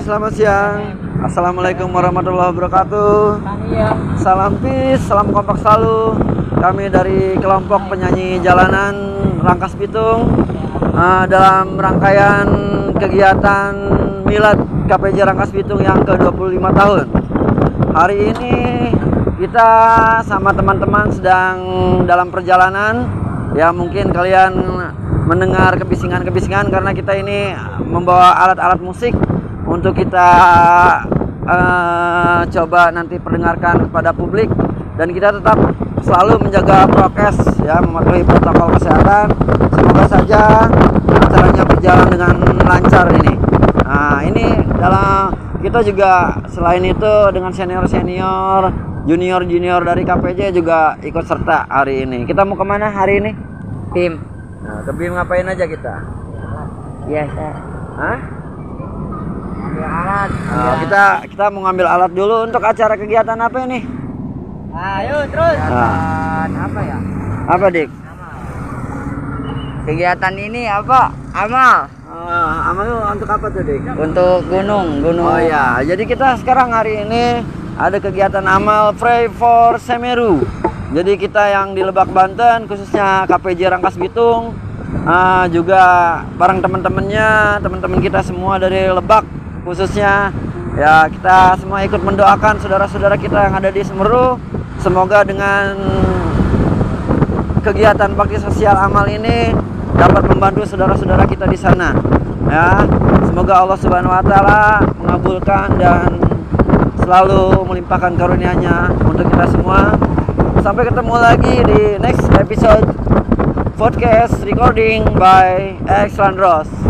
selamat siang. Assalamualaikum warahmatullahi wabarakatuh. Iya. Salam peace, salam kompak selalu. Kami dari kelompok penyanyi jalanan Rangkas Bitung uh, dalam rangkaian kegiatan Milad KPJ Rangkas Bitung yang ke-25 tahun. Hari ini kita sama teman-teman sedang dalam perjalanan. Ya mungkin kalian mendengar kebisingan-kebisingan karena kita ini membawa alat-alat musik untuk kita uh, coba nanti perdengarkan kepada publik dan kita tetap selalu menjaga prokes ya mematuhi protokol kesehatan semoga saja acaranya berjalan dengan lancar ini nah ini dalam kita juga selain itu dengan senior senior junior junior dari KPJ juga ikut serta hari ini kita mau ke mana hari ini Tim. nah ke BIM ngapain aja kita Biasa. Hah? Ambil alat. Nah, kita kita mau ngambil alat dulu untuk acara kegiatan apa ini? Ayo terus. Nah. apa ya? Apa dik? Kegiatan ini apa? Amal. Uh, amal untuk apa tuh dik? Untuk gunung, gunung. Oh ya, jadi kita sekarang hari ini ada kegiatan amal Pray for Semeru. Jadi kita yang di Lebak Banten, khususnya KPJ Rangkas Bitung, uh, juga bareng teman-temannya, teman-teman kita semua dari Lebak, khususnya ya kita semua ikut mendoakan saudara-saudara kita yang ada di Semeru. Semoga dengan kegiatan bakti sosial amal ini dapat membantu saudara-saudara kita di sana. Ya, semoga Allah Subhanahu wa taala mengabulkan dan selalu melimpahkan karunia-Nya untuk kita semua. Sampai ketemu lagi di next episode podcast recording by X Landros.